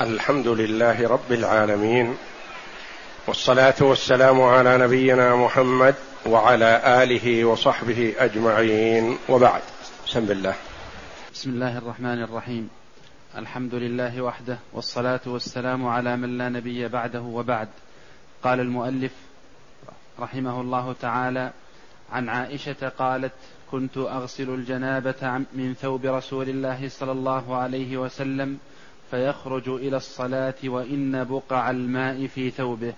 الحمد لله رب العالمين والصلاة والسلام على نبينا محمد وعلى آله وصحبه أجمعين وبعد. بسم الله. بسم الله الرحمن الرحيم. الحمد لله وحده والصلاة والسلام على من لا نبي بعده وبعد. قال المؤلف رحمه الله تعالى عن عائشة قالت كنت أغسل الجنابة من ثوب رسول الله صلى الله عليه وسلم فيخرج إلى الصلاة وإن بقع الماء في ثوبه.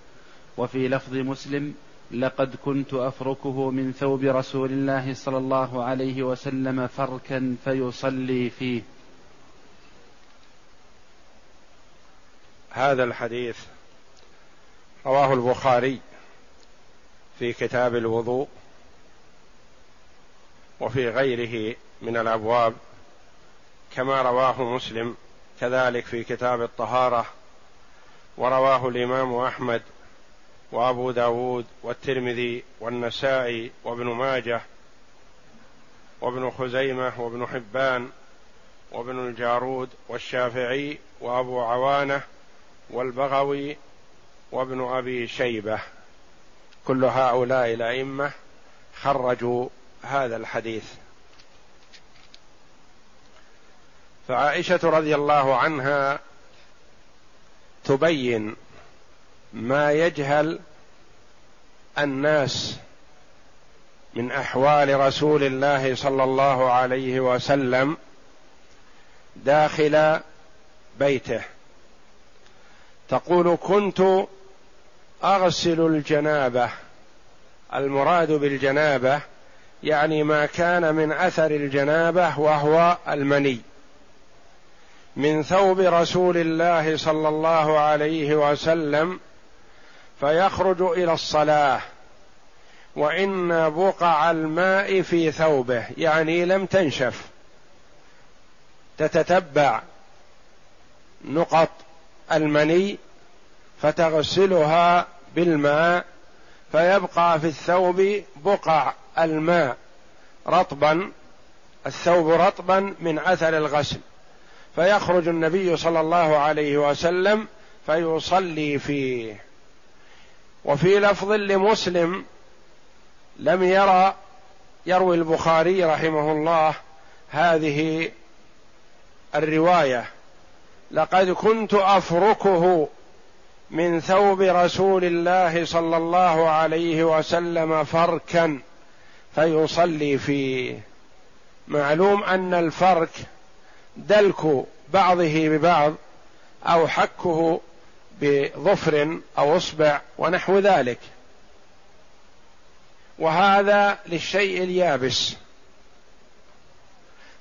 وفي لفظ مسلم لقد كنت أفركه من ثوب رسول الله صلى الله عليه وسلم فركا فيصلي فيه. هذا الحديث رواه البخاري في كتاب الوضوء وفي غيره من الأبواب كما رواه مسلم كذلك في كتاب الطهارة ورواه الإمام أحمد وأبو داود والترمذي والنسائي وابن ماجه وابن خزيمة وابن حبان وابن الجارود والشافعي وأبو عوانة والبغوي وابن أبي شيبة. كل هؤلاء الأئمة خرجوا هذا الحديث. فعائشة رضي الله عنها تبين ما يجهل الناس من أحوال رسول الله صلى الله عليه وسلم داخل بيته. تقول كنت أغسل الجنابة. المراد بالجنابة يعني ما كان من أثر الجنابة وهو المني. من ثوب رسول الله صلى الله عليه وسلم فيخرج إلى الصلاة. وإن بقع الماء في ثوبه يعني لم تنشف. تتتبع نقط المني فتغسلها بالماء فيبقى في الثوب بقع الماء رطبا الثوب رطبا من أثر الغسل. فيخرج النبي صلى الله عليه وسلم فيصلي فيه. وفي لفظ لمسلم لم يرى يروي البخاري رحمه الله هذه الرواية. لقد كنت أفركه من ثوب رسول الله صلى الله عليه وسلم فركا فيصلي فيه. معلوم أن الفرك دلك بعضه ببعض أو حكه بظفر أو أصبع ونحو ذلك. وهذا للشيء اليابس.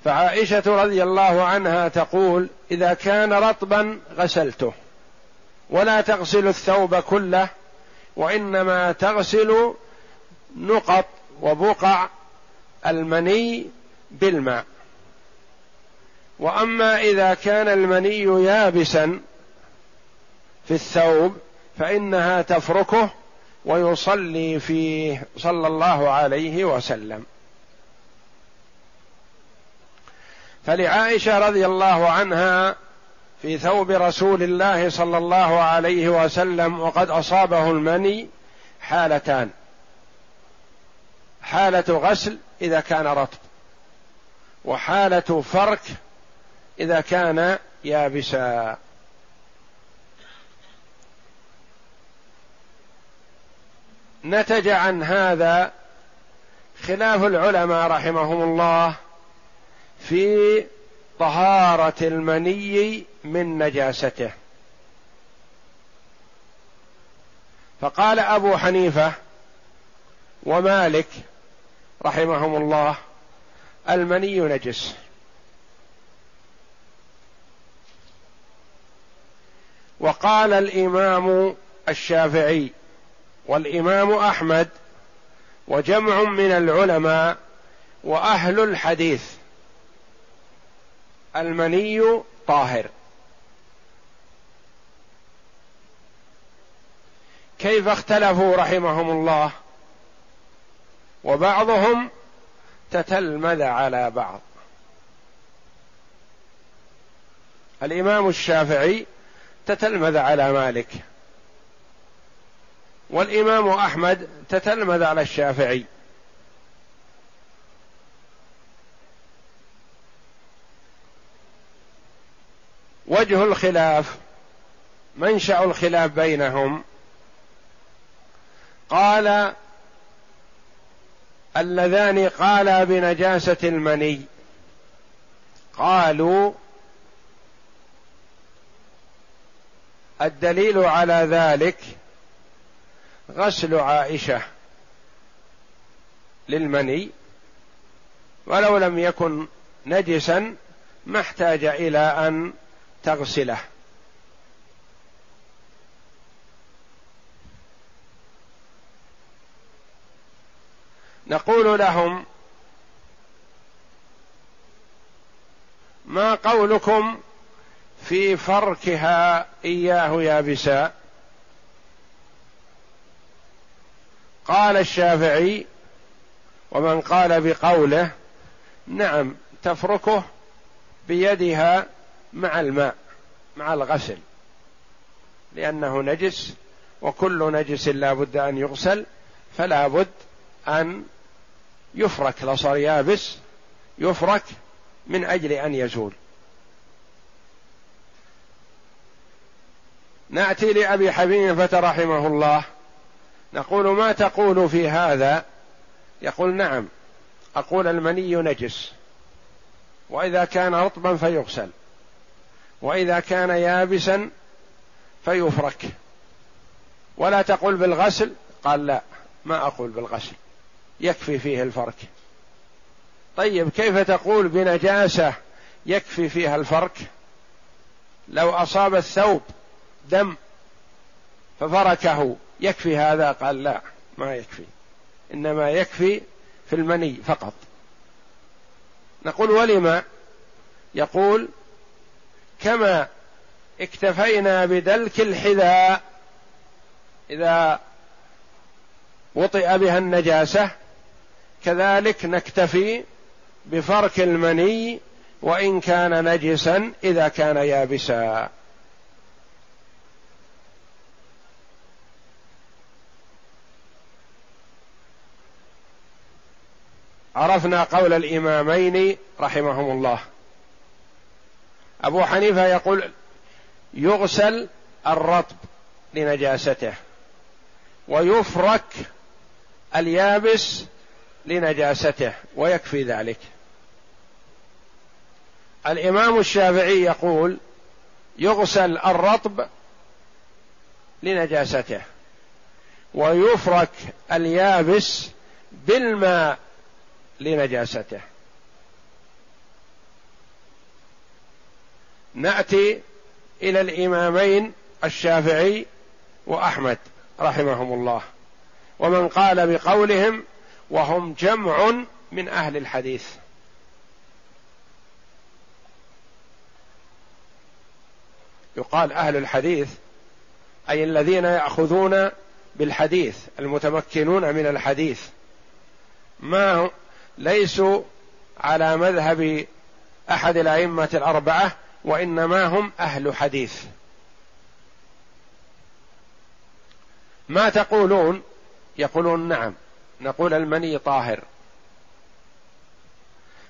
فعائشة رضي الله عنها تقول إذا كان رطبا غسلته. ولا تغسل الثوب كله وإنما تغسل نقط وبقع المني بالماء. وأما إذا كان المني يابسا في الثوب فإنها تفركه ويصلي فيه صلى الله عليه وسلم. فلعائشة رضي الله عنها في ثوب رسول الله صلى الله عليه وسلم وقد أصابه المني حالتان. حالة غسل إذا كان رطب وحالة فرك إذا كان يابسا. نتج عن هذا خلاف العلماء رحمهم الله في طهارة المني من نجاسته. فقال أبو حنيفة ومالك رحمهم الله المني نجس. وقال الإمام الشافعي والإمام أحمد وجمع من العلماء وأهل الحديث المني طاهر. كيف اختلفوا رحمهم الله؟ وبعضهم تتلمذ على بعض. الإمام الشافعي تتلمذ على مالك. والإمام أحمد تتلمذ على الشافعي. وجه الخلاف منشأ الخلاف بينهم. قال اللذان قالا بنجاسة المني. قالوا الدليل على ذلك غسل عائشة للمني ولو لم يكن نجسا ما احتاج إلى أن تغسله. نقول لهم ما قولكم في فركها إياه يابسا قال الشافعي ومن قال بقوله نعم تفركه بيدها مع الماء مع الغسل لأنه نجس وكل نجس لا بد أن يغسل فلا بد أن يفرك لو صار يابس يفرك من أجل أن يزول. نأتي لأبي حنيفة رحمه الله. نقول ما تقول في هذا؟ يقول نعم. أقول المني نجس. وإذا كان رطبا فيغسل. وإذا كان يابسا فيفرك. ولا تقول بالغسل؟ قال لا ما أقول بالغسل. يكفي فيه الفرك. طيب كيف تقول بنجاسة يكفي فيها الفرك؟ لو أصاب الثوب دم ففركه. يكفي هذا؟ قال لا ما يكفي. إنما يكفي في المني فقط. نقول ولم يقول كما اكتفينا بدلك الحذاء إذا وطئ بها النجاسة كذلك نكتفي بفرك المني وإن كان نجسا إذا كان يابسا. عرفنا قول الإمامين رحمهم الله. أبو حنيفة يقول يغسل الرطب لنجاسته ويفرك اليابس لنجاسته ويكفي ذلك. الإمام الشافعي يقول يغسل الرطب لنجاسته ويفرك اليابس بالماء لنجاسته. نأتي إلى الإمامين الشافعي وأحمد رحمهم الله. ومن قال بقولهم وهم جمع من أهل الحديث. يقال أهل الحديث أي الذين يأخذون بالحديث المتمكنون من الحديث. ما ليسوا على مذهب أحد الأئمة الأربعة وإنما هم أهل حديث. ما تقولون؟ يقولون نعم نقول المني طاهر.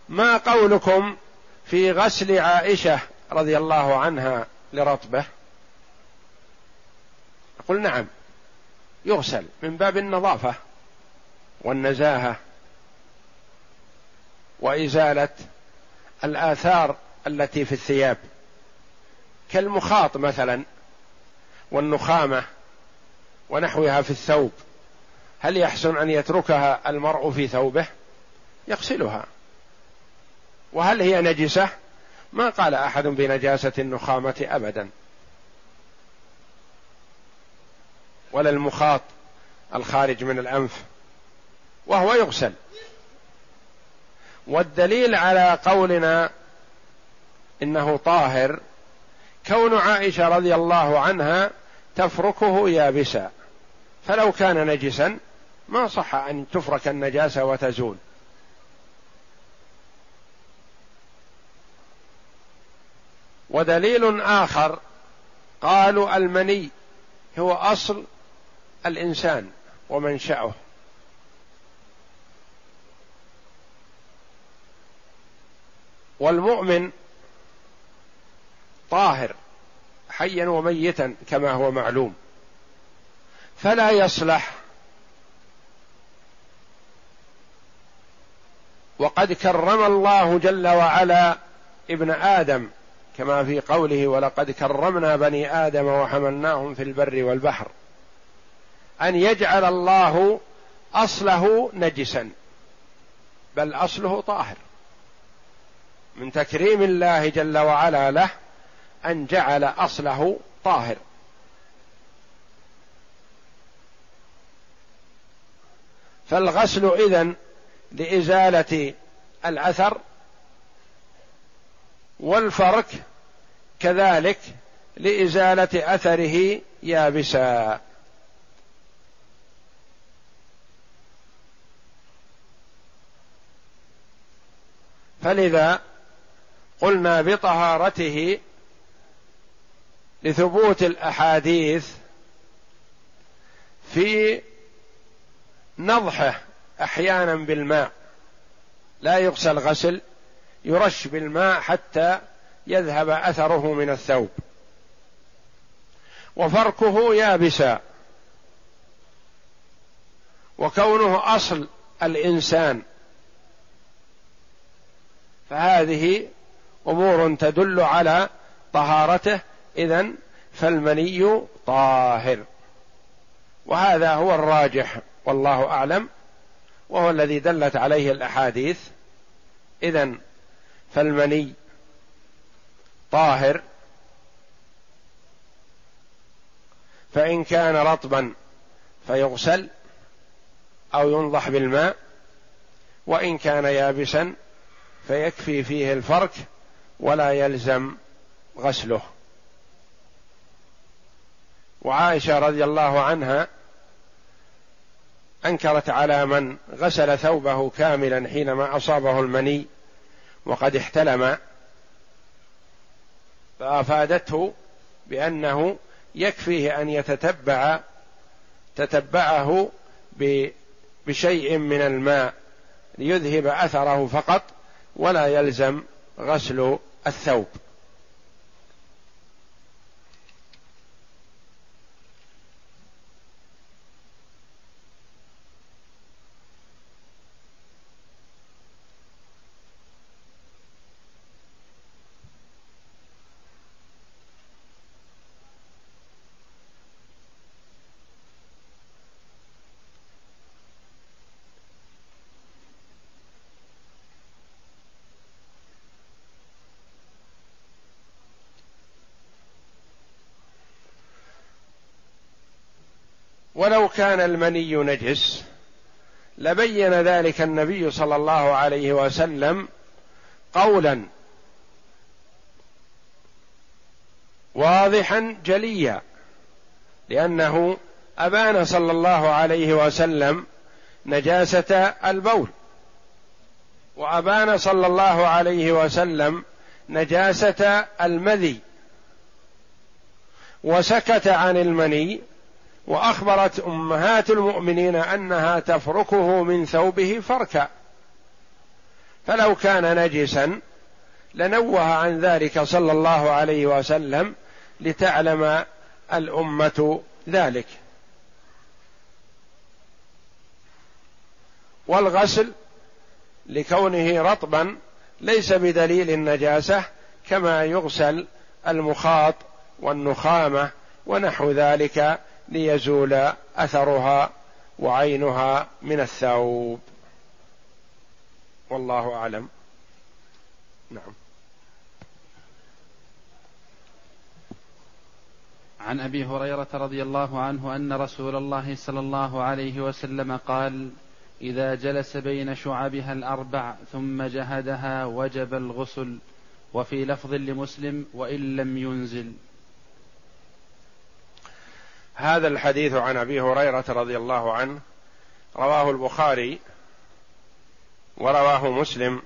ما قولكم في غسل عائشة رضي الله عنها لرطبة؟ يقول نعم يغسل من باب النظافة والنزاهة. وإزالة الآثار التي في الثياب. كالمخاط مثلا والنخامة ونحوها في الثوب. هل يحسن أن يتركها المرء في ثوبه؟ يغسلها. وهل هي نجسة؟ ما قال أحد بنجاسة النخامة ابدا. ولا المخاط الخارج من الأنف. وهو يغسل. والدليل على قولنا إنه طاهر كون عائشة رضي الله عنها تفركه يابسا فلو كان نجسا ما صح أن تفرك النجاسة وتزول. ودليل آخر قالوا المني هو أصل الإنسان ومنشأه. والمؤمن طاهر حيا وميتا كما هو معلوم. فلا يصلح. وقد كرم الله جل وعلا ابن آدم كما في قوله ولقد كرمنا بني آدم وحملناهم في البر والبحر أن يجعل الله أصله نجسا بل أصله طاهر. من تكريم الله جل وعلا له أن جعل أصله طاهر. فالغسل إذن لإزالة الأثر والفرك كذلك لإزالة أثره يابسا. فلذا قلنا بطهارته لثبوت الأحاديث في نضحه أحيانا بالماء. لا يغسل غسل يرش بالماء حتى يذهب أثره من الثوب. وفركه يابسا. وكونه أصل الإنسان. فهذه امور تدل على طهارته اذا فالمني طاهر. وهذا هو الراجح والله أعلم وهو الذي دلت عليه الأحاديث. اذا فالمني طاهر فإن كان رطبا فيغسل أو ينضح بالماء وإن كان يابسا فيكفي فيه الفرك ولا يلزم غسله. وعائشة رضي الله عنها أنكرت على من غسل ثوبه كاملا حينما أصابه المني وقد احتلم فأفادته بأنه يكفيه أن يتتبع تتبعه بشيء من الماء ليذهب أثره فقط ولا يلزم غسل الثوب. ولو كان المني نجس لبين ذلك النبي صلى الله عليه وسلم قولا واضحا جليا لأنه أبان صلى الله عليه وسلم نجاسة البول وأبان صلى الله عليه وسلم نجاسة المذي وسكت عن المني وأخبرت أمهات المؤمنين أنها تفركه من ثوبه فركا. فلو كان نجسا لنوه عن ذلك صلى الله عليه وسلم لتعلم الأمة ذلك. والغسل لكونه رطبا ليس بدليل النجاسة كما يغسل المخاط والنخامة ونحو ذلك ليزول أثرها وعينها من الثوب. والله أعلم. نعم. عن أبي هريرة رضي الله عنه أن رسول الله صلى الله عليه وسلم قال إذا جلس بين شعبها الأربع ثم جهدها وجب الغسل وفي لفظ لمسلم وإن لم ينزل هذا الحديث عن أبي هريرة رضي الله عنه رواه البخاري ورواه مسلم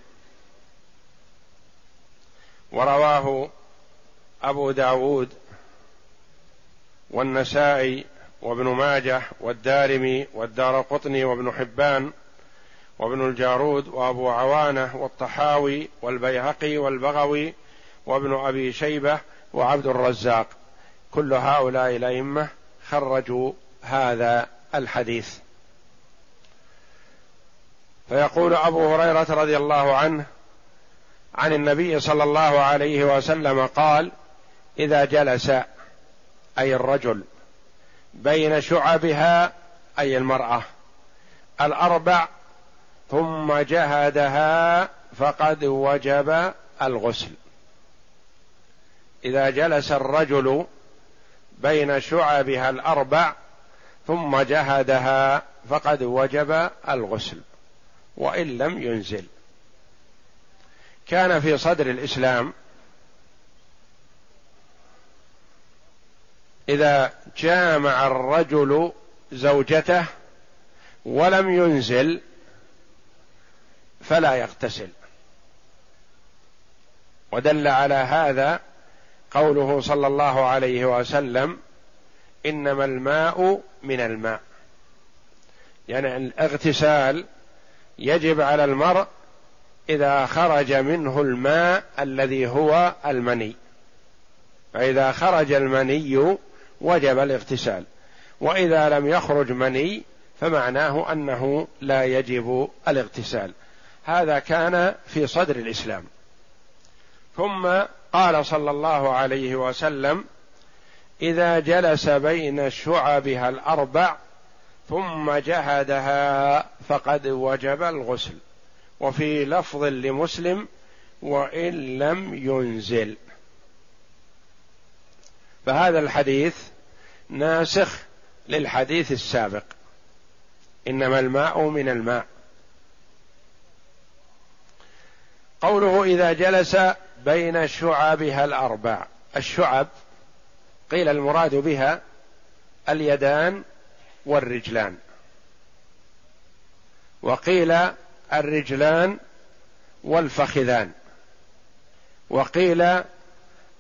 ورواه أبو داود والنسائي وابن ماجه والدارمي والدار قطني وابن حبان وابن الجارود وأبو عوانة والطحاوي والبيهقي والبغوي وابن أبي شيبة وعبد الرزاق. كل هؤلاء الأئمة خرجوا هذا الحديث. فيقول أبو هريرة رضي الله عنه عن النبي صلى الله عليه وسلم قال إذا جلس أي الرجل بين شعبها أي المرأة الأربع ثم جهدها فقد وجب الغسل. إذا جلس الرجل بين شعبها الأربع ثم جهدها فقد وجب الغسل وإن لم ينزل. كان في صدر الإسلام إذا جامع الرجل زوجته ولم ينزل فلا يغتسل. ودل على هذا قوله صلى الله عليه وسلم إنما الماء من الماء. يعني الاغتسال يجب على المرء إذا خرج منه الماء الذي هو المني. فإذا خرج المني وجب الاغتسال. وإذا لم يخرج مني فمعناه أنه لا يجب الاغتسال. هذا كان في صدر الإسلام. ثم قال صلى الله عليه وسلم إذا جلس بين شعبها الأربع ثم جهدها فقد وجب الغسل وفي لفظ لمسلم وإن لم ينزل. فهذا الحديث ناسخ للحديث السابق إنما الماء من الماء. قوله إذا جلس بين شعبها الأربع. الشعب قيل المراد بها اليدان والرجلان. وقيل الرجلان والفخذان. وقيل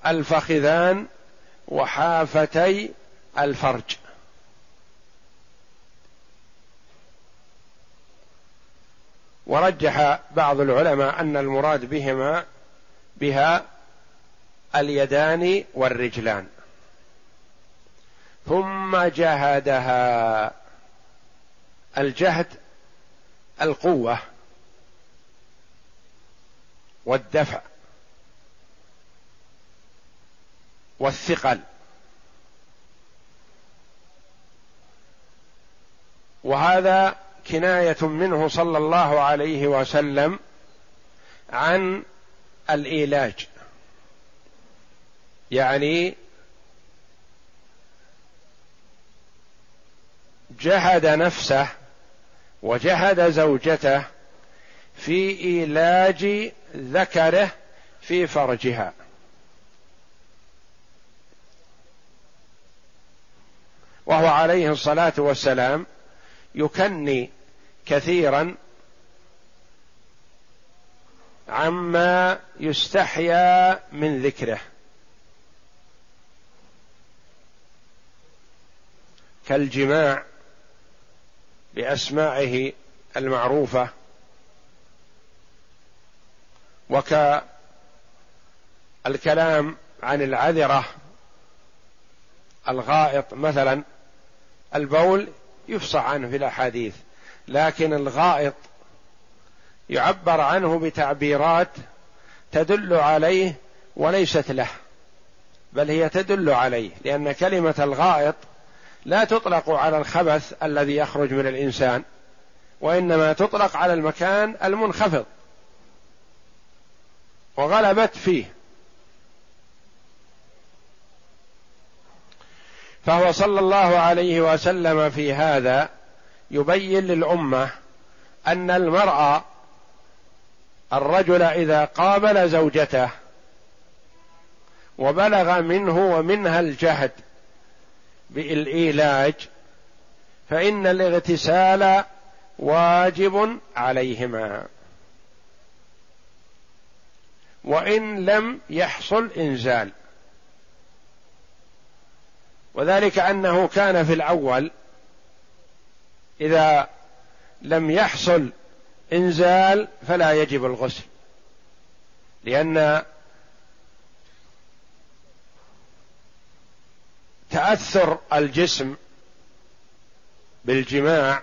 الفخذان وحافتي الفرج. ورجح بعض العلماء أن المراد بهما بها اليدان والرجلان. ثم جهدها الجهد القوة والدفع والثقل. وهذا كناية منه صلى الله عليه وسلم عن الإيلاج. يعني جهد نفسه وجهد زوجته في إيلاج ذكره في فرجها. وهو عليه الصلاة والسلام يكني كثيرا عما يستحيا من ذكره. كالجماع بأسمائه المعروفة وكالكلام عن العذرة الغائط مثلا البول يفصح عنه في الأحاديث لكن الغائط يعبر عنه بتعبيرات تدل عليه وليست له بل هي تدل عليه لأن كلمة الغائط لا تطلق على الخبث الذي يخرج من الإنسان وإنما تطلق على المكان المنخفض وغلبت فيه. فهو صلى الله عليه وسلم في هذا يبين للأمة أن المرأة الرجل إذا قابل زوجته وبلغ منه ومنها الجهد بالإيلاج فإن الاغتسال واجب عليهما. وإن لم يحصل إنزال. وذلك أنه كان في الأول إذا لم يحصل إنزال فلا يجب الغسل لأن تأثر الجسم بالجماع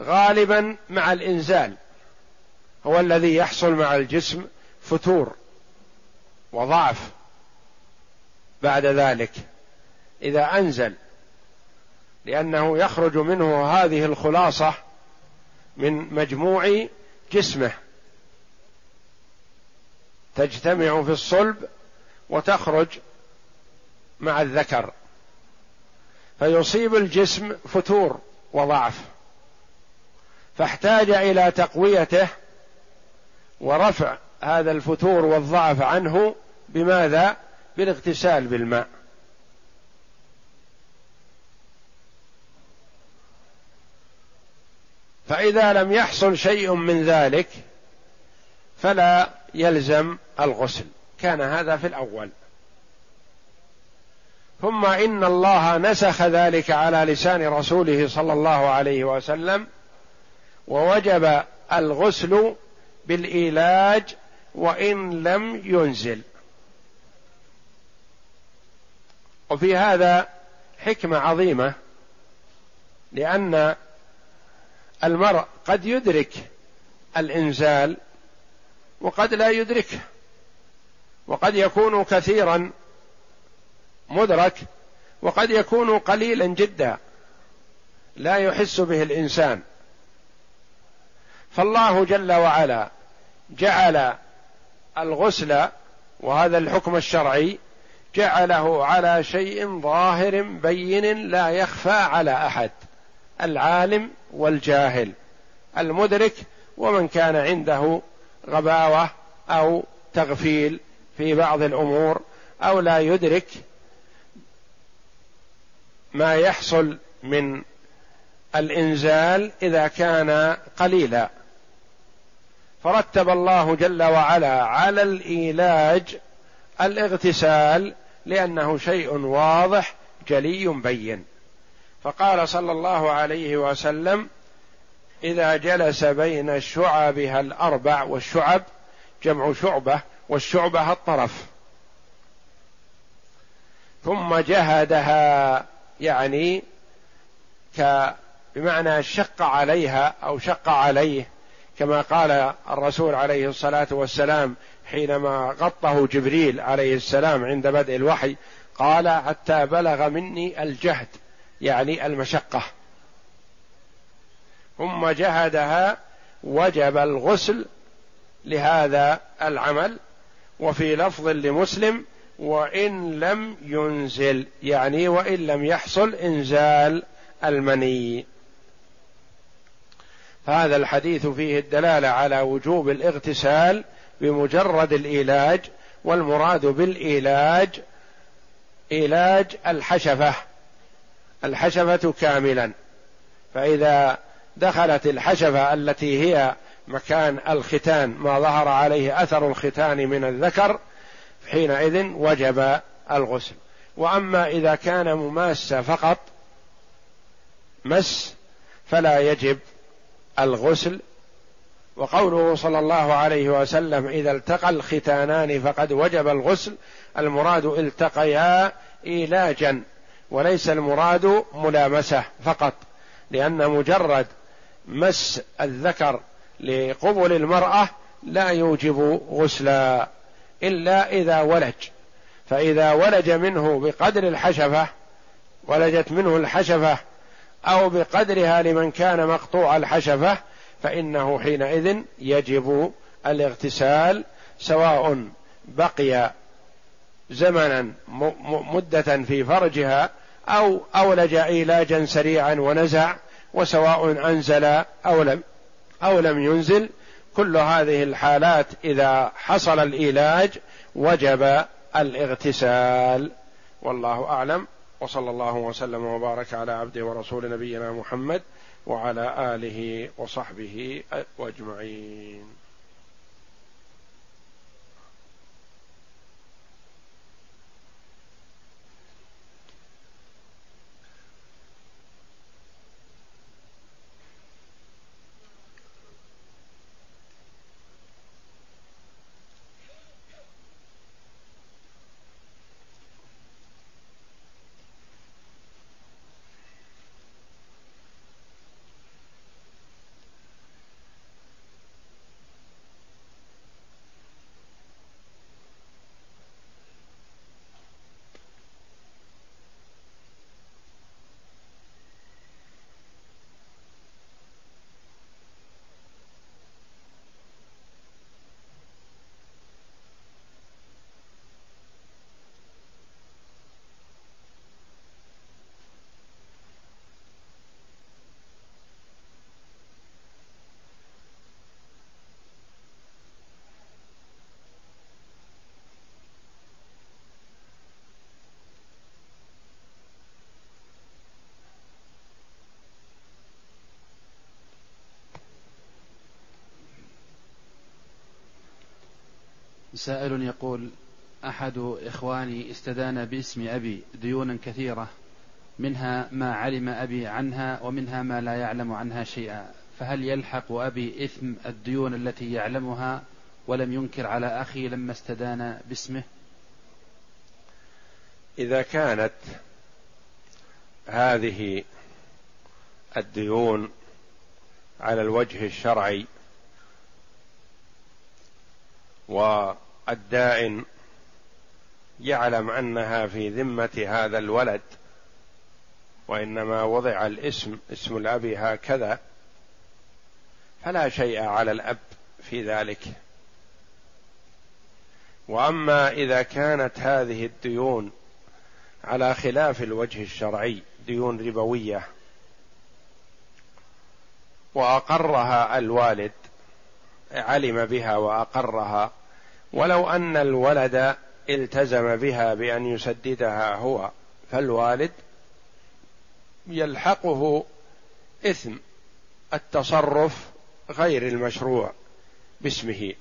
غالبا مع الإنزال هو الذي يحصل مع الجسم فتور وضعف بعد ذلك. إذا أنزل لأنه يخرج منه هذه الخلاصة من مجموع جسمه. تجتمع في الصلب وتخرج مع الذكر. فيصيب الجسم فتور وضعف. فاحتاج إلى تقويته ورفع هذا الفتور والضعف عنه بماذا؟ بالاغتسال بالماء. فإذا لم يحصل شيء من ذلك فلا يلزم الغسل. كان هذا في الأول. ثم إن الله نسخ ذلك على لسان رسوله صلى الله عليه وسلم ووجب الغسل بالإيلاج وإن لم ينزل. وفي هذا حكمة عظيمة لأن المرء قد يدرك الإنزال وقد لا يدركه وقد يكون كثيرا مدرك وقد يكون قليلا جدا لا يحس به الإنسان. فالله جل وعلا جعل الغسل وهذا الحكم الشرعي جعله على شيء ظاهر بين لا يخفى على أحد العالم والجاهل المدرك ومن كان عنده غباوة أو تغفيل في بعض الأمور أو لا يدرك ما يحصل من الإنزال إذا كان قليلا. فرتب الله جل وعلا على الإيلاج الاغتسال لأنه شيء واضح جلي بين. فقال صلى الله عليه وسلم إذا جلس بين شعبها الأربع والشعب جمع شعبة والشعبة الطرف. ثم جهدها يعني ك بمعنى شق عليها أو شق عليه كما قال الرسول عليه الصلاة والسلام حينما غطه جبريل عليه السلام عند بدء الوحي قال حتى بلغ مني الجهد يعني المشقة. ثم جهدها وجب الغسل لهذا العمل وفي لفظ لمسلم وإن لم ينزل يعني وإن لم يحصل إنزال المني. هذا الحديث فيه الدلالة على وجوب الاغتسال بمجرد الإيلاج والمراد بالإيلاج إيلاج الحشفة. الحشفة كاملا. فإذا دخلت الحشفة التي هي مكان الختان ما ظهر عليه أثر الختان من الذكر حينئذ وجب الغسل. وأما إذا كان مماسه فقط مس فلا يجب الغسل. وقوله صلى الله عليه وسلم إذا التقى الختانان فقد وجب الغسل. المراد التقيا ايلاجا. وليس المراد ملامسة فقط لأن مجرد مس الذكر لقبل المرأة لا يوجب غسلا إلا إذا ولج. فإذا ولج منه بقدر الحشفة ولجت منه الحشفة أو بقدرها لمن كان مقطوع الحشفة فإنه حينئذ يجب الاغتسال سواء بقي زمنا مدة في فرجها أو أولج علاجا سريعا ونزع وسواء أنزل أو لم أو لم ينزل كل هذه الحالات إذا حصل الايلاج وجب الاغتسال. والله أعلم. وصلى الله وسلم وبارك على عبده ورسول نبينا محمد وعلى آله وصحبه أجمعين. سائل يقول أحد إخواني استدان باسم أبي ديونا كثيرة منها ما علم أبي عنها ومنها ما لا يعلم عنها شيئا فهل يلحق أبي إثم الديون التي يعلمها ولم ينكر على أخي لما استدان باسمه؟ إذا كانت هذه الديون على الوجه الشرعي والدائن يعلم أنها في ذمة هذا الولد وإنما وضع الاسم اسم الأب هكذا فلا شيء على الأب في ذلك. وأما إذا كانت هذه الديون على خلاف الوجه الشرعي ديون ربوية وأقرها الوالد علم بها وأقرها ولو أن الولد التزم بها بأن يسددها هو فالوالد يلحقه إثم التصرف غير المشروع باسمه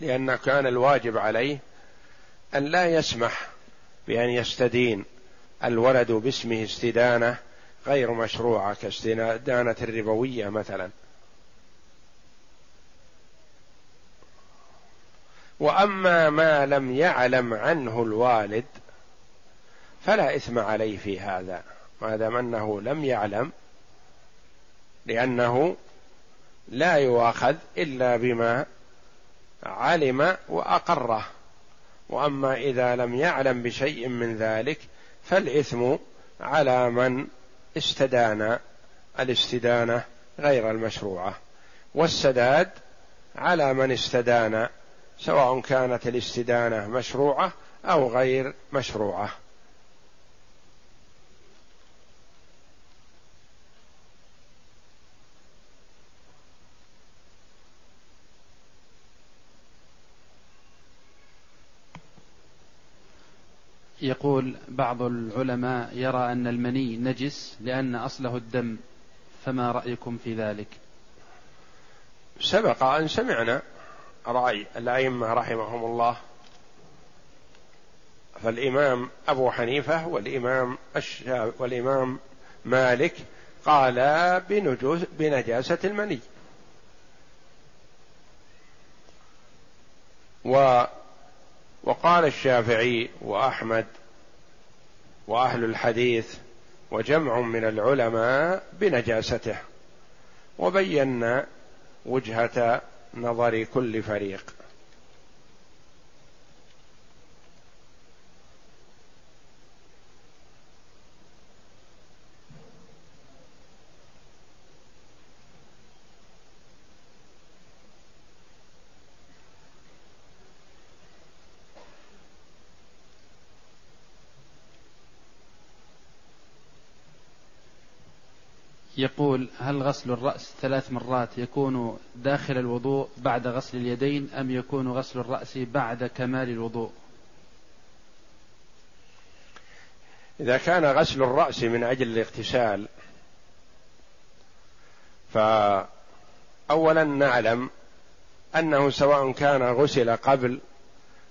لأن كان الواجب عليه أن لا يسمح بأن يستدين الولد باسمه استدانة غير مشروعة كاستدانة الربوية مثلا. وأما ما لم يعلم عنه الوالد فلا إثم عليه في هذا ما دام أنه لم يعلم لأنه لا يؤاخذ إلا بما علم وأقره. وأما إذا لم يعلم بشيء من ذلك فالإثم على من استدان الاستدانة غير المشروعة والسداد على من استدان سواء كانت الاستدانة مشروعة أو غير مشروعة. يقول بعض العلماء يرى أن المني نجس لأن أصله الدم فما رأيكم في ذلك؟ سبق أن سمعنا رأي الأئمة رحمهم الله فالإمام أبو حنيفة والإمام والإمام مالك قال بنجوز بنجاسة المني. و وقال الشافعي وأحمد وأهل الحديث وجمع من العلماء بنجاسته وبينا وجهة نظر كل فريق. يقول هل غسل الرأس ثلاث مرات يكون داخل الوضوء بعد غسل اليدين أم يكون غسل الرأس بعد كمال الوضوء؟ إذا كان غسل الرأس من أجل الاغتسال فأولا نعلم أنه سواء كان غسل قبل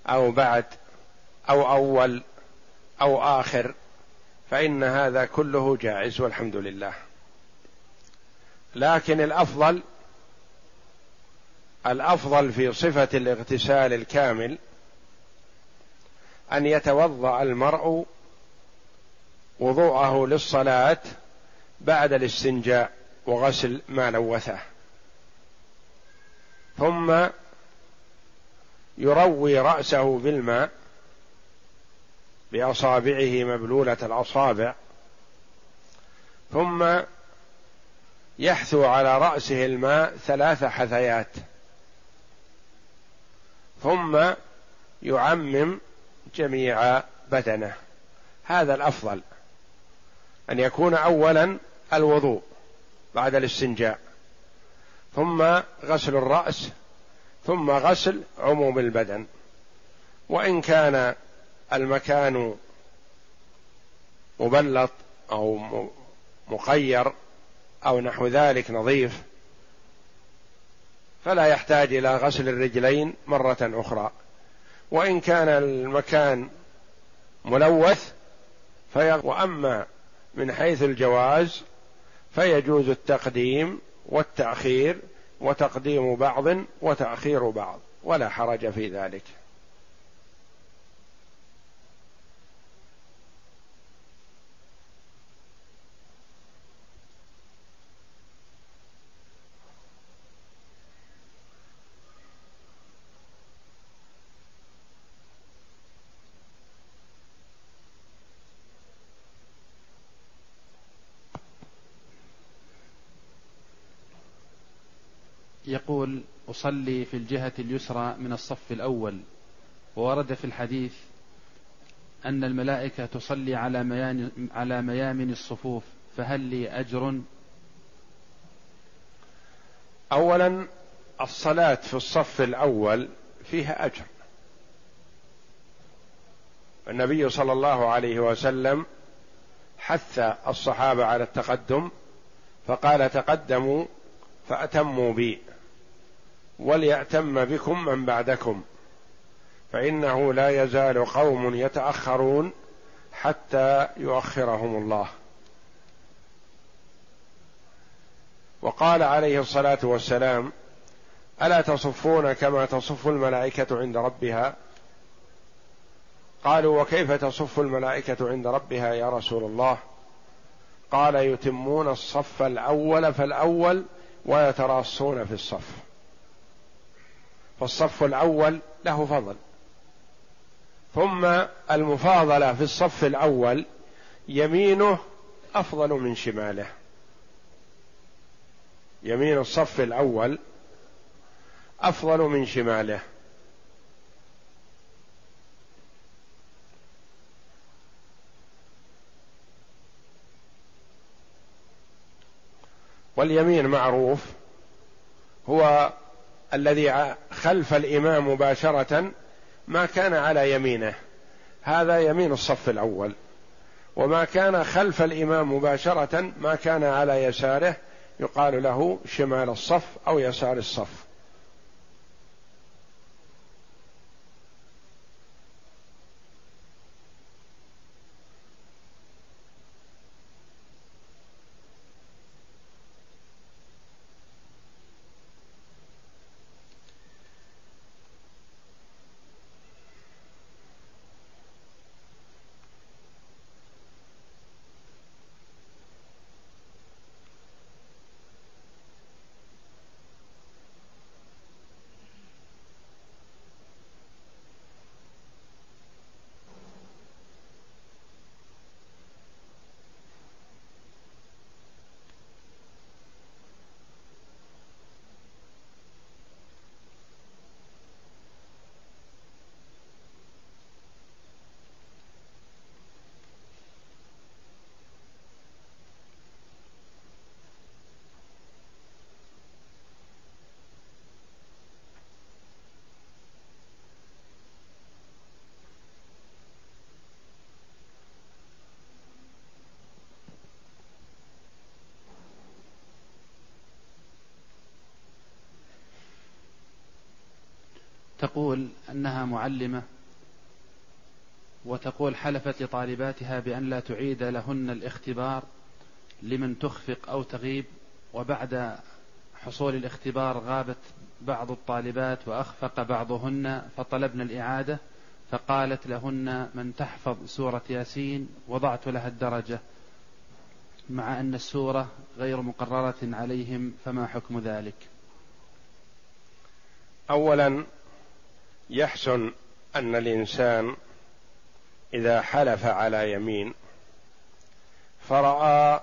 أو بعد أو أول أو آخر فإن هذا كله جائز والحمد لله. لكن الأفضل الأفضل في صفة الاغتسال الكامل أن يتوضأ المرء وضوءه للصلاة بعد الاستنجاء وغسل ما لوثه. ثم يروي رأسه بالماء بأصابعه مبلولة الأصابع. ثم يحثو على رأسه الماء ثلاث حثيات. ثم يعمم جميع بدنه. هذا الأفضل. أن يكون اولا الوضوء بعد الاستنجاء. ثم غسل الرأس. ثم غسل عموم البدن. وإن كان المكان مبلط أو مقير أو نحو ذلك نظيف فلا يحتاج إلى غسل الرجلين مرة أخرى. وإن كان المكان ملوث وأما من حيث الجواز فيجوز التقديم والتأخير وتقديم بعض وتأخير بعض ولا حرج في ذلك. يقول أصلي في الجهة اليسرى من الصف الأول. وورد في الحديث أن الملائكة تصلي على على ميامن الصفوف فهل لي أجر؟ أولا الصلاة في الصف الأول فيها أجر. النبي صلى الله عليه وسلم حث الصحابة على التقدم فقال تقدموا فأتموا بي. وليأتم بكم من بعدكم. فإنه لا يزال قوم يتأخرون حتى يؤخرهم الله. وقال عليه الصلاة والسلام ألا تصفون كما تصف الملائكة عند ربها؟ قالوا وكيف تصف الملائكة عند ربها يا رسول الله؟ قال يتمون الصف الأول فالأول ويتراصون في الصف. فالصف الأول له فضل. ثم المفاضلة في الصف الأول يمينه أفضل من شماله. يمين الصف الأول أفضل من شماله. واليمين معروف هو الذي خلف الإمام مباشرة ما كان على يمينه. هذا يمين الصف الأول. وما كان خلف الإمام مباشرة ما كان على يساره يقال له شمال الصف أو يسار الصف. تقول أنها معلمة وتقول حلفت لطالباتها بأن لا تعيد لهن الاختبار لمن تخفق أو تغيب وبعد حصول الاختبار غابت بعض الطالبات وأخفق بعضهن فطلبن الإعادة فقالت لهن من تحفظ سورة ياسين وضعت لها الدرجة مع أن السورة غير مقررة عليهم فما حكم ذلك؟ أولا يحسن أن الإنسان إذا حلف على يمين فرأى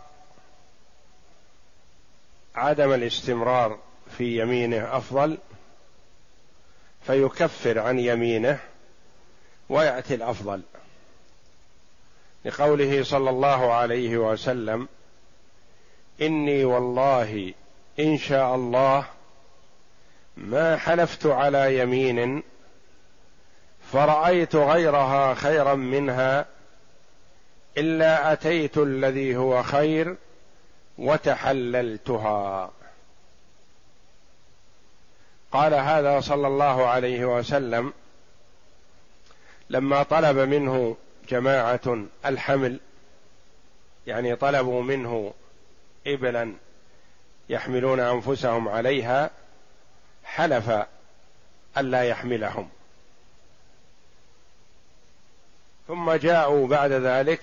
عدم الاستمرار في يمينه أفضل فيكفر عن يمينه ويأتي الأفضل. لقوله صلى الله عليه وسلم إني والله إن شاء الله ما حلفت على يمين فرأيت غيرها خيرا منها إلا أتيت الذي هو خير وتحللتها. قال هذا صلى الله عليه وسلم لما طلب منه جماعة الحمل يعني طلبوا منه ابلا يحملون أنفسهم عليها حلف الا يحملهم. ثم جاءوا بعد ذلك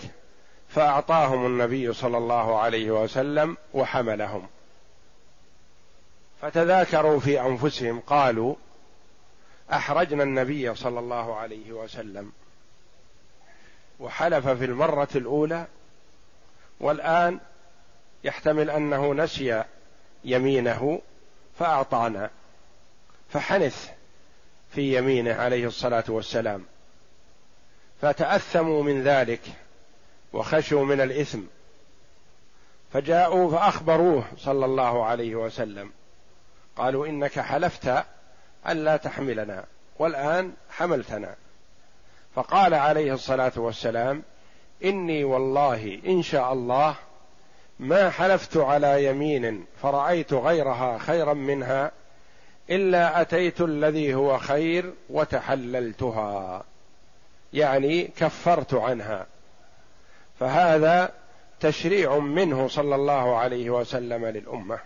فأعطاهم النبي صلى الله عليه وسلم وحملهم. فتذاكروا في أنفسهم قالوا أحرجنا النبي صلى الله عليه وسلم وحلف في المرة الأولى والآن يحتمل أنه نسي يمينه فأعطانا فحنث في يمينه عليه الصلاة والسلام. فتأثموا من ذلك وخشوا من الإثم. فجاءوا فأخبروه صلى الله عليه وسلم. قالوا إنك حلفت ألا تحملنا والآن حملتنا. فقال عليه الصلاة والسلام إني والله إن شاء الله ما حلفت على يمين فرأيت غيرها خيرا منها إلا أتيت الذي هو خير وتحللتها. يعني كفرت عنها. فهذا تشريع منه صلى الله عليه وسلم للأمة.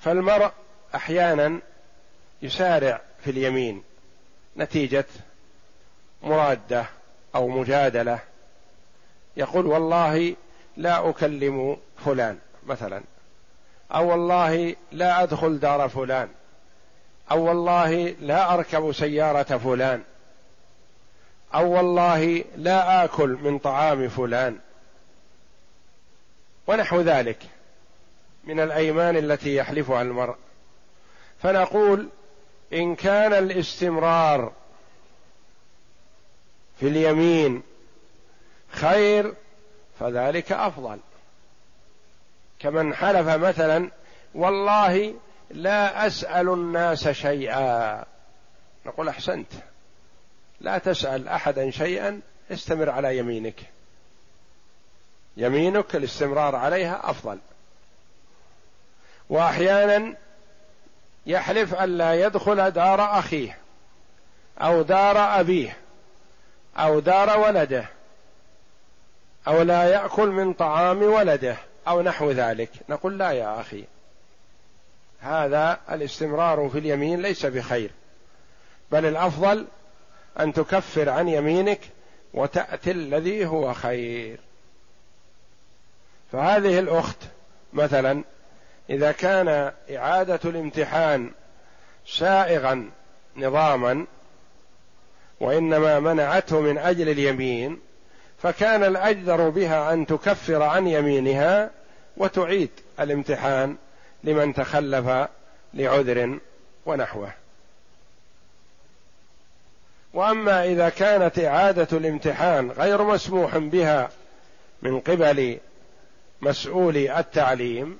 فالمرء أحيانا يسارع في اليمين نتيجة مرادة أو مجادلة. يقول والله لا أكلم فلان مثلا. أو والله لا أدخل دار فلان. أو والله لا أركب سيارة فلان. أو والله لا آكل من طعام فلان. ونحو ذلك من الأيمان التي يحلفها المرء. فنقول إن كان الاستمرار في اليمين خير فذلك أفضل. كمن حلف مثلا والله لا أسأل الناس شيئا. نقول أحسنت. لا تسأل أحدا شيئا استمر على يمينك. يمينك الاستمرار عليها أفضل. واحيانا يحلف الا يدخل دار أخيه أو دار أبيه أو دار ولده أو لا يأكل من طعام ولده أو نحو ذلك. نقول لا يا أخي. هذا الاستمرار في اليمين ليس بخير بل الأفضل أن تكفر عن يمينك وتأتي الذي هو خير. فهذه الأخت مثلا إذا كان إعادة الامتحان سائغا نظاما وإنما منعته من أجل اليمين فكان الأجدر بها أن تكفر عن يمينها وتعيد الامتحان لمن تخلف لعذر ونحوه. وأما إذا كانت إعادة الامتحان غير مسموح بها من قبل مسؤولي التعليم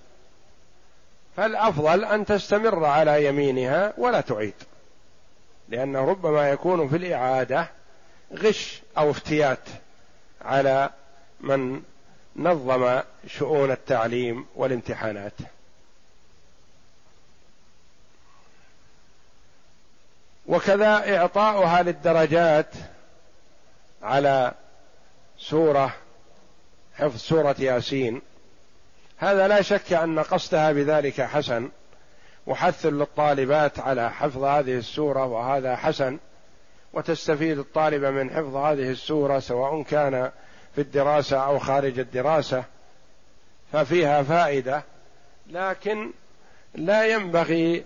فالأفضل أن تستمر على يمينها ولا تعيد لأنه ربما يكون في الإعادة غش أو افتيات على من نظم شؤون التعليم والامتحانات. وكذا إعطاؤها للدرجات على سورة حفظ سورة ياسين. هذا لا شك أن قصدها بذلك حسن وحث للطالبات على حفظ هذه السورة وهذا حسن. وتستفيد الطالبه من حفظ هذه السورة سواء كان في الدراسة أو خارج الدراسة. ففيها فائدة لكن لا ينبغي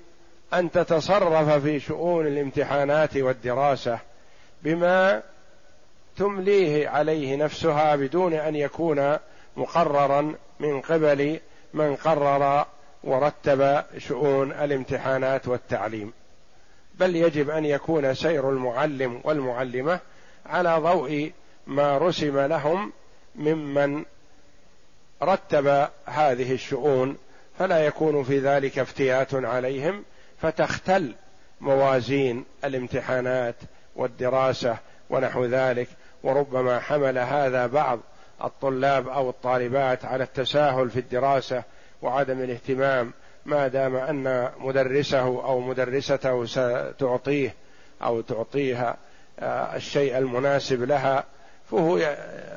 أن تتصرف في شؤون الامتحانات والدراسة بما تمليه عليه نفسها بدون أن يكون مقررا من قبل من قرر ورتب شؤون الامتحانات والتعليم. بل يجب أن يكون سير المعلم والمعلمة على ضوء ما رسم لهم ممن رتب هذه الشؤون فلا يكون في ذلك افتيات عليهم فتختل موازين الامتحانات والدراسة ونحو ذلك وربما حمل هذا بعض الطلاب أو الطالبات على التساهل في الدراسة وعدم الاهتمام ما دام أن مدرسه أو مدرسته ستعطيه أو تعطيها آه، الشيء المناسب لها. فهو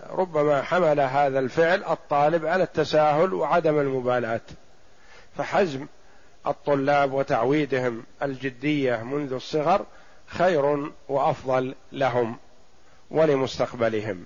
ربما حمل هذا الفعل الطالب على التساهل وعدم المبالاة. فحزم الطلاب وتعويدهم الجدية منذ الصغر خير وأفضل لهم ولمستقبلهم.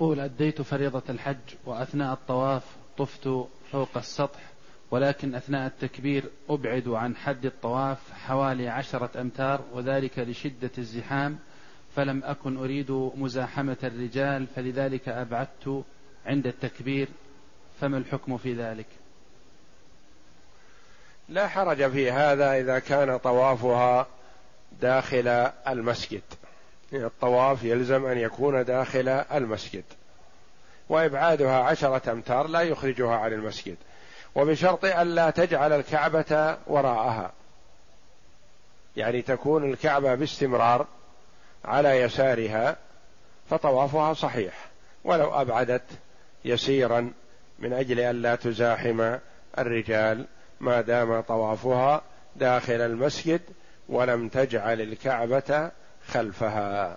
تقول أديت فريضة الحج وأثناء الطواف طفت فوق السطح ولكن أثناء التكبير أبعد عن حد الطواف حوالي عشرة أمتار وذلك لشدة الزحام فلم أكن أريد مزاحمة الرجال فلذلك أبعدت عند التكبير فما الحكم في ذلك؟ لا حرج في هذا إذا كان طوافها داخل المسجد. الطواف يلزم أن يكون داخل المسجد. وإبعادها عشرة أمتار لا يخرجها عن المسجد. وبشرط ألا تجعل الكعبة وراءها. يعني تكون الكعبة باستمرار على يسارها فطوافها صحيح. ولو أبعدت يسيرا من أجل ألا تزاحم الرجال ما دام طوافها داخل المسجد ولم تجعل الكعبة خلفها.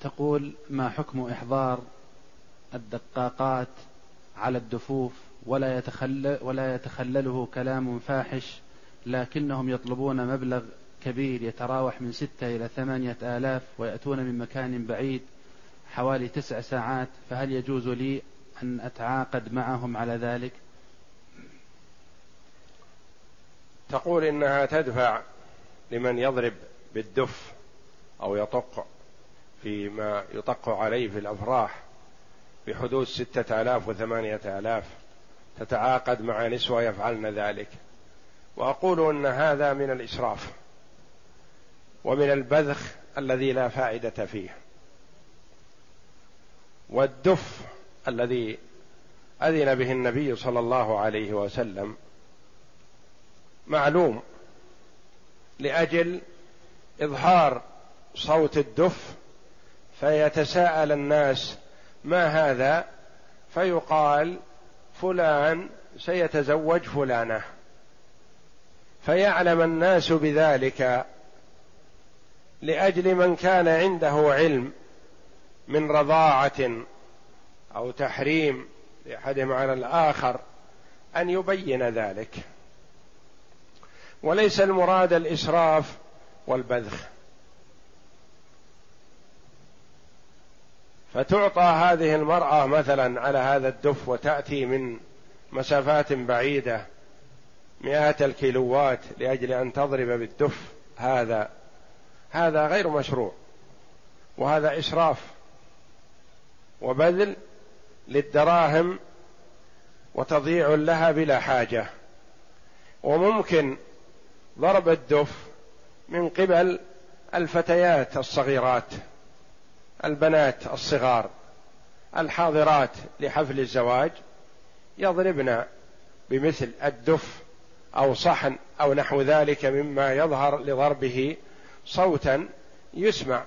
تقول ما حكم إحضار الدقاقات على الدفوف ولا يتخلل ولا يتخلله كلام فاحش لكنهم يطلبون مبلغ كبير يتراوح من ستة إلى ثمانية آلاف ويأتون من مكان بعيد حوالي تسع ساعات فهل يجوز لي أن أتعاقد معهم على ذلك؟ تقول إنها تدفع لمن يضرب بالدف أو يطق. فيما يطق عليه في الأفراح بحدود ستة آلاف وثمانية آلاف تتعاقد مع نسوة يفعلن ذلك. وأقول أن هذا من الإسراف ومن البذخ الذي لا فائدة فيه. والدف الذي أذن به النبي صلى الله عليه وسلم معلوم لأجل إظهار صوت الدف فيتساءل الناس ما هذا؟ فيقال فلان سيتزوج فلانة. فيعلم الناس بذلك لأجل من كان عنده علم من رضاعة أو تحريم لأحدهم على الآخر أن يبين ذلك. وليس المراد الإسراف والبذخ. فتعطى هذه المرأة مثلا على هذا الدف وتأتي من مسافات بعيدة مئات الكيلوات لأجل أن تضرب بالدف. هذا هذا غير مشروع وهذا إسراف وبذل للدراهم وتضييع لها بلا حاجة. وممكن ضرب الدف من قبل الفتيات الصغيرات. البنات الصغار الحاضرات لحفل الزواج يضربن بمثل الدف أو صحن أو نحو ذلك مما يظهر لضربه صوتا يسمع.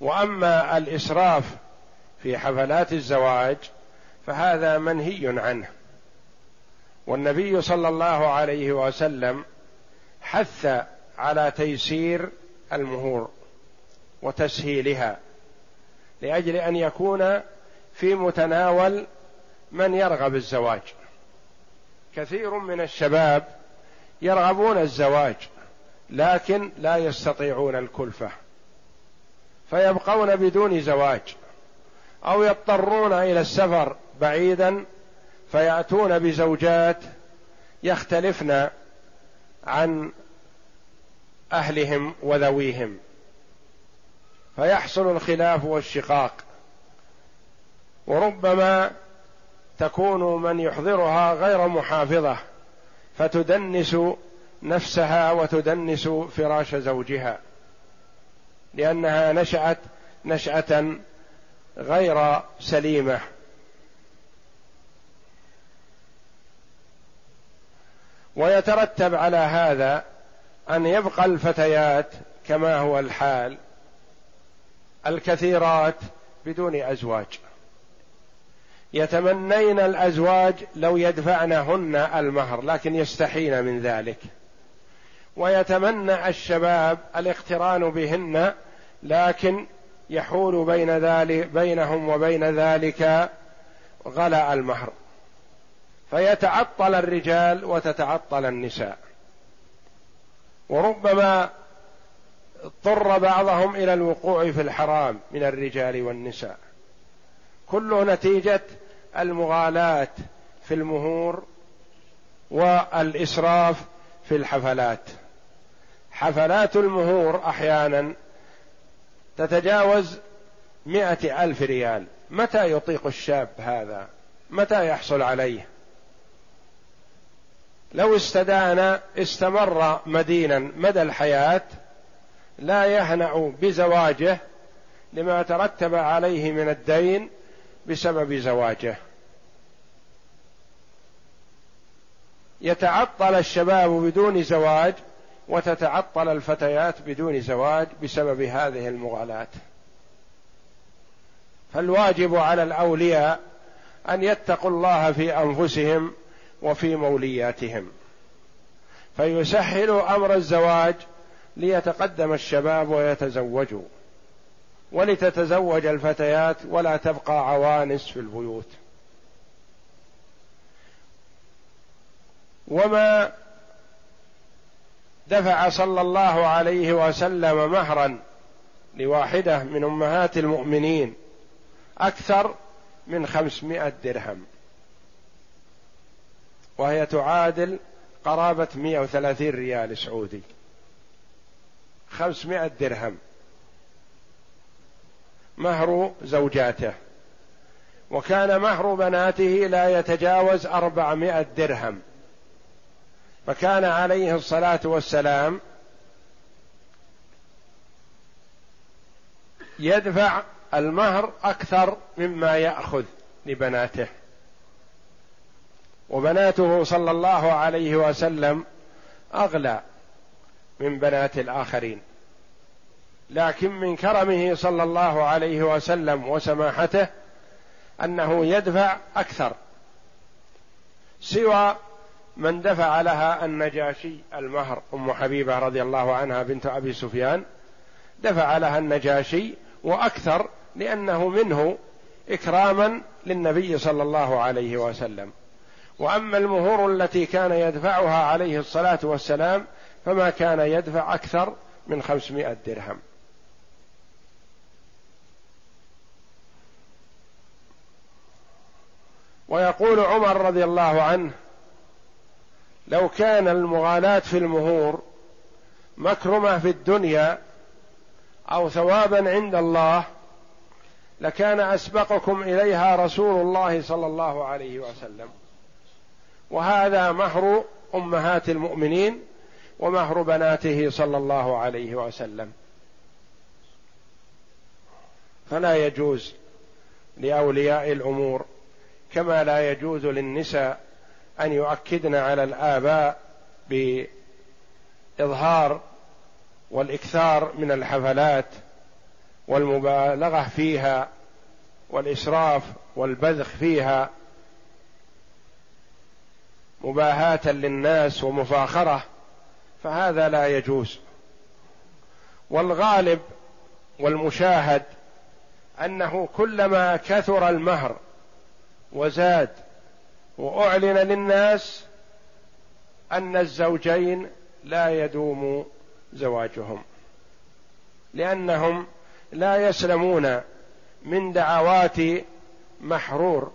وأما الإسراف في حفلات الزواج فهذا منهي عنه. والنبي صلى الله عليه وسلم حث على تيسير المهور وتسهيلها لأجل أن يكون في متناول من يرغب الزواج. كثير من الشباب يرغبون الزواج لكن لا يستطيعون الكلفة فيبقون بدون زواج أو يضطرون إلى السفر بعيدا فيأتون بزوجات يختلفن عن أهلهم وذويهم. فيحصل الخلاف والشقاق. وربما تكون من يحضرها غير محافظة فتدنس نفسها وتدنس فراش زوجها. لأنها نشأت نشأة غير سليمة. ويترتب على هذا أن يبقى الفتيات كما هو الحال الكثيرات بدون أزواج. يتمنين الأزواج لو يدفعنهن المهر لكن يستحين من ذلك. ويتمنى الشباب الاقتران بهن لكن يحول بين ذلك بينهم وبين ذلك غلاء المهر. فيتعطل الرجال وتتعطل النساء. وربما اضطر بعضهم إلى الوقوع في الحرام من الرجال والنساء. كله نتيجة المغالاة في المهور والإسراف في الحفلات. حفلات المهور أحيانا تتجاوز مائه ألف ريال. متى يطيق الشاب هذا؟ متى يحصل عليه؟ لو استدان استمر مدينا مدى الحياة لا يهنأ بزواجه لما ترتب عليه من الدين بسبب زواجه. يتعطل الشباب بدون زواج وتتعطل الفتيات بدون زواج بسبب هذه المغالاة. فالواجب على الأولياء أن يتقوا الله في أنفسهم وفي مولياتهم. فيسهلوا أمر الزواج ليتقدم الشباب ويتزوجوا ولتتزوج الفتيات ولا تبقى عوانس في البيوت. وما دفع صلى الله عليه وسلم مهرا لواحدة من أمهات المؤمنين أكثر من خمسمائة درهم. وهي تعادل مائه وثلاثين ريال سعودي. خمسمائه درهم. مهر زوجاته. وكان مهر بناته لا يتجاوز أربعمائة درهم. فكان عليه الصلاة والسلام يدفع المهر أكثر مما يأخذ لبناته. وبناته صلى الله عليه وسلم أغلى من بنات الآخرين. لكن من كرمه صلى الله عليه وسلم وسماحته أنه يدفع أكثر سوى من دفع لها النجاشي المهر أم حبيبة رضي الله عنها بنت أبي سفيان دفع لها النجاشي وأكثر لأنه منه إكراما للنبي صلى الله عليه وسلم. وأما المهور التي كان يدفعها عليه الصلاة والسلام فما كان يدفع أكثر من خمسمائة درهم. ويقول عمر رضي الله عنه لو كان المغالاة في المهور مكرمة في الدنيا أو ثوابا عند الله لكان أسبقكم إليها رسول الله صلى الله عليه وسلم. وهذا مهر أمهات المؤمنين ومهر بناته صلى الله عليه وسلم. فلا يجوز لأولياء الأمور كما لا يجوز للنساء أن يؤكدن على الآباء بإظهار والإكثار من الحفلات والمبالغة فيها والإسراف والبذخ فيها مباهاة للناس ومفاخرة فهذا لا يجوز. والغالب والمشاهد أنه كلما كثر المهر وزاد وأعلن للناس أن الزوجين لا يدوم زواجهم لأنهم لا يسلمون من دعوات محرور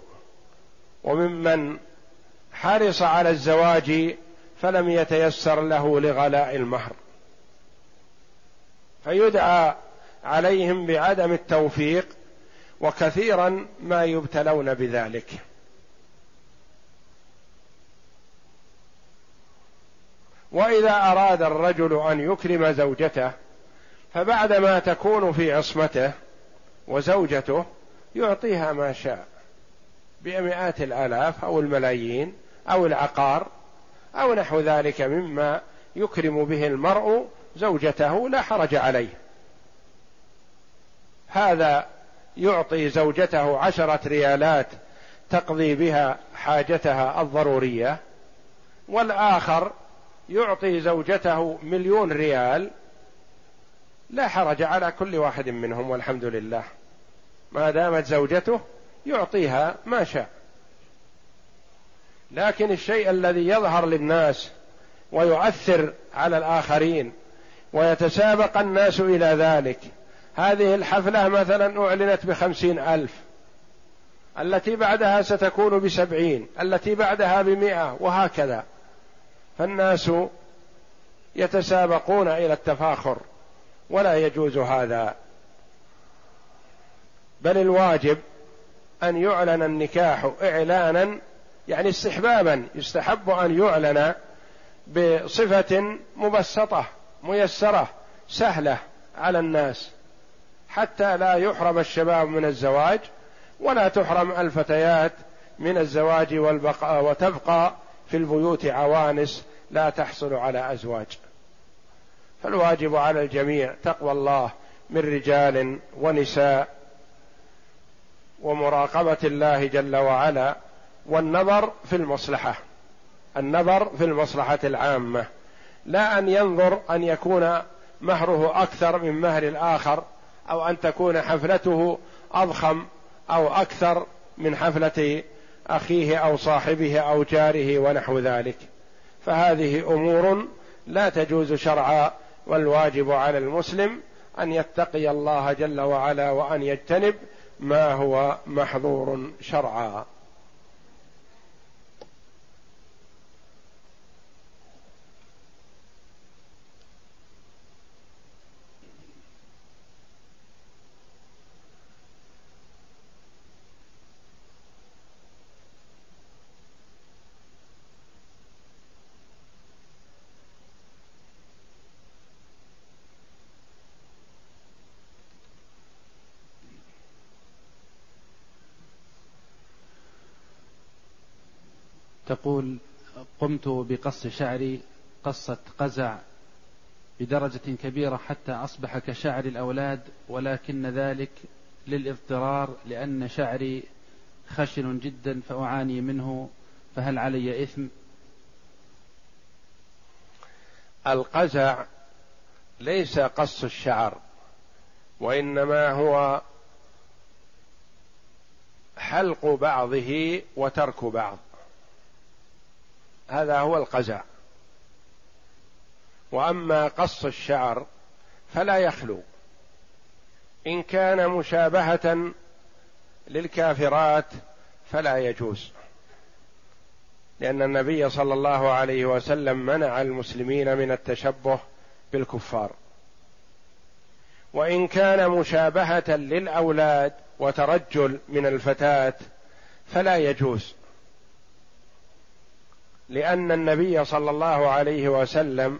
وممن حرص على الزواج فلم يتيسر له لغلاء المهر. فيدعى عليهم بعدم التوفيق وكثيرا ما يبتلون بذلك. وإذا أراد الرجل أن يكرم زوجته فبعدما تكون في عصمته وزوجته يعطيها ما شاء بمئات الآلاف أو الملايين. أو العقار أو نحو ذلك مما يكرم به المرء زوجته لا حرج عليه. هذا يعطي زوجته عشرة ريالات تقضي بها حاجتها الضرورية والآخر يعطي زوجته مليون ريال لا حرج على كل واحد منهم والحمد لله. ما دامت زوجته يعطيها ما شاء. لكن الشيء الذي يظهر للناس ويؤثر على الآخرين ويتسابق الناس إلى ذلك. هذه الحفلة مثلا أعلنت بخمسين ألف. التي بعدها ستكون بسبعين. التي بعدها بمئة. وهكذا. فالناس يتسابقون إلى التفاخر. ولا يجوز هذا. بل الواجب أن يعلن النكاح إعلانا يعني استحبابا يستحب أن يعلن بصفة مبسطة ميسرة سهلة على الناس حتى لا يحرم الشباب من الزواج ولا تحرم الفتيات من الزواج والبقاء وتبقى في البيوت عوانس لا تحصل على أزواج. فالواجب على الجميع تقوى الله من رجال ونساء ومراقبة الله جل وعلا والنظر في المصلحة. النظر في المصلحة العامة. لا أن ينظر أن يكون مهره أكثر من مهر الآخر أو أن تكون حفلته أضخم أو أكثر من حفلة أخيه أو صاحبه أو جاره ونحو ذلك. فهذه أمور لا تجوز شرعا والواجب على المسلم أن يتقي الله جل وعلا وأن يجتنب ما هو محظور شرعا. تقول قمت بقص شعري قصة قزع بدرجة كبيرة حتى أصبح كشعر الأولاد ولكن ذلك للاضطرار لأن شعري خشن جدا فأعاني منه فهل علي إثم؟ القزع ليس قص الشعر وإنما هو حلق بعضه وترك بعض هذا هو القزع. وأما قص الشعر فلا يخلو. إن كان مشابهة للكافرات فلا يجوز. لأن النبي صلى الله عليه وسلم منع المسلمين من التشبه بالكفار. وإن كان مشابهة للأولاد وترجل من الفتاة فلا يجوز. لأن النبي صلى الله عليه وسلم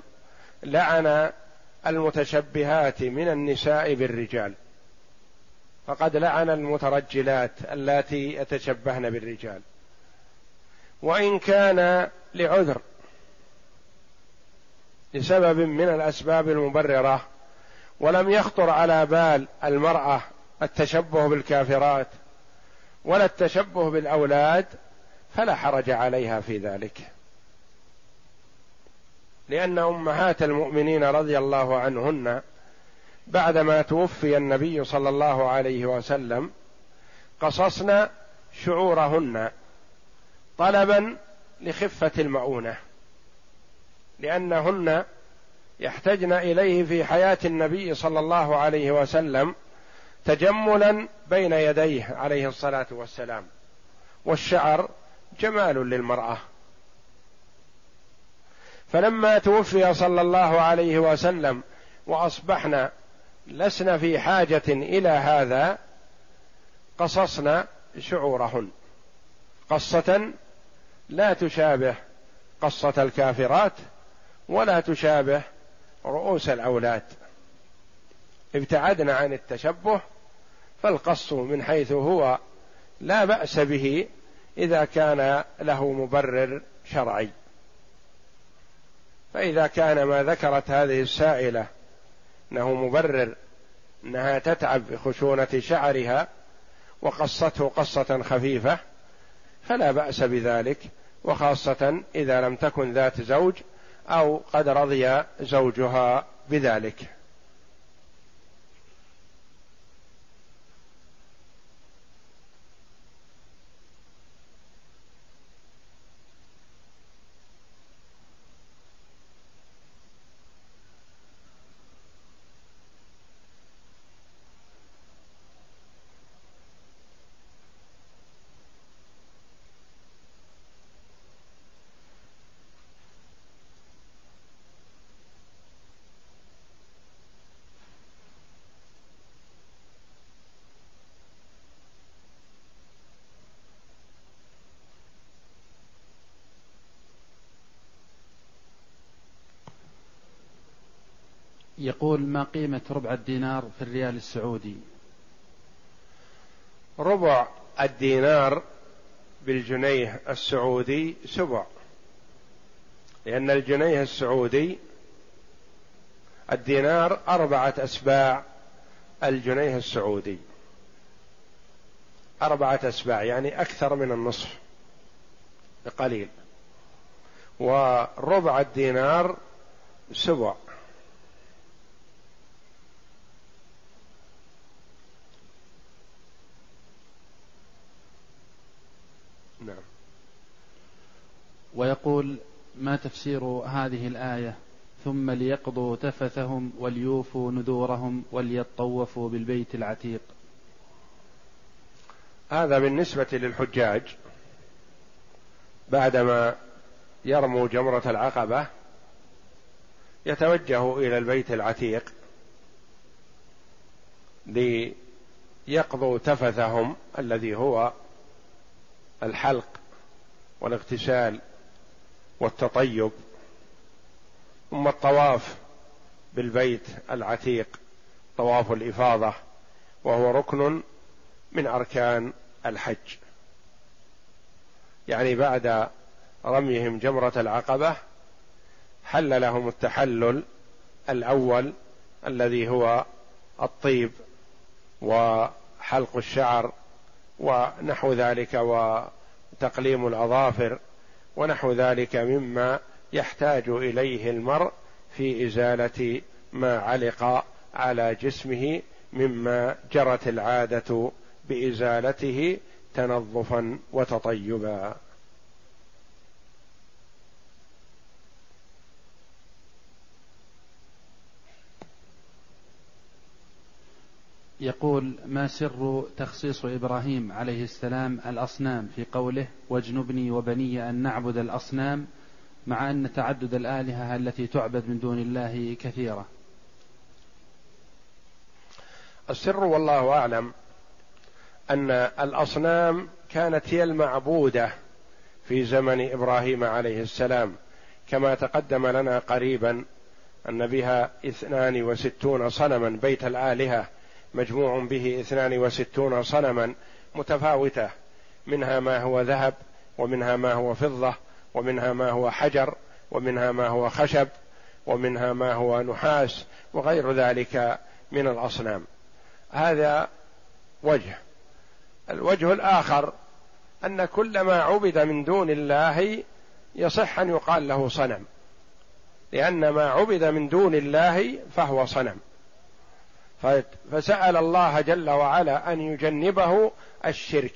لعن المتشبهات من النساء بالرجال. فقد لعن المترجلات اللاتي يتشبهن بالرجال. وإن كان لعذر لسبب من الأسباب المبررة ولم يخطر على بال المرأة التشبه بالكافرات ولا التشبه بالأولاد فلا حرج عليها في ذلك. لأن أمهات المؤمنين رضي الله عنهن بعدما توفي النبي صلى الله عليه وسلم قصصن شعورهن طلبا لخفة المؤونة لأنهن يحتجن إليه في حياة النبي صلى الله عليه وسلم تجملا بين يديه عليه الصلاة والسلام والشعر جمال للمرأة. فلما توفي صلى الله عليه وسلم وأصبحنا لسنا في حاجة إلى هذا قصصنا شعورهن. قصة لا تشابه قصة الكافرات ولا تشابه رؤوس الأولاد. ابتعدنا عن التشبه فالقص من حيث هو لا بأس به إذا كان له مبرر شرعي. فإذا كان ما ذكرت هذه السائلة أنه مبرر أنها تتعب بخشونة شعرها وقصته قصة خفيفة فلا بأس بذلك وخاصة إذا لم تكن ذات زوج أو قد رضي زوجها بذلك. يقول ما قيمة ربع الدينار في الريال السعودي؟ ربع الدينار بالجنيه السعودي سبع. لأن الجنيه السعودي الدينار أربعة أسباع الجنيه السعودي. أربعة أسباع يعني أكثر من النصف بقليل. وربع الدينار سبع. ويقول ما تفسير هذه الآية؟ ثم ليقضوا تفثهم وليوفوا نذورهم وليطوفوا بالبيت العتيق. هذا بالنسبة للحجاج. بعدما يرموا جمرة العقبة يتوجه إلى البيت العتيق ليقضوا تفثهم الذي هو الحلق والاغتسال والتطيب ثم الطواف بالبيت العتيق طواف الإفاضة وهو ركن من أركان الحج. يعني بعد رميهم جمرة العقبة حل لهم التحلل الأول الذي هو الطيب وحلق الشعر ونحو ذلك وتقليم الأظافر ونحو ذلك مما يحتاج إليه المرء في إزالة ما علق على جسمه مما جرت العادة بإزالته تنظفا وتطيبا. يقول ما سر تخصيص إبراهيم عليه السلام الأصنام في قوله واجنبني وبني أن نعبد الأصنام مع أن تعدد الآلهة التي تعبد من دون الله كثيرة. السر والله أعلم أن الأصنام كانت هي المعبودة في زمن إبراهيم عليه السلام كما تقدم لنا قريبا أن بها اثنان وستون صنما بيت الآلهة مجموع به اثنان وستون صنما متفاوتة منها ما هو ذهب ومنها ما هو فضة ومنها ما هو حجر ومنها ما هو خشب ومنها ما هو نحاس وغير ذلك من الأصنام. هذا وجه. الوجه الآخر أن كل ما عبد من دون الله يصح أن يقال له صنم لأن ما عبد من دون الله فهو صنم. فسأل الله جل وعلا أن يجنبه الشرك.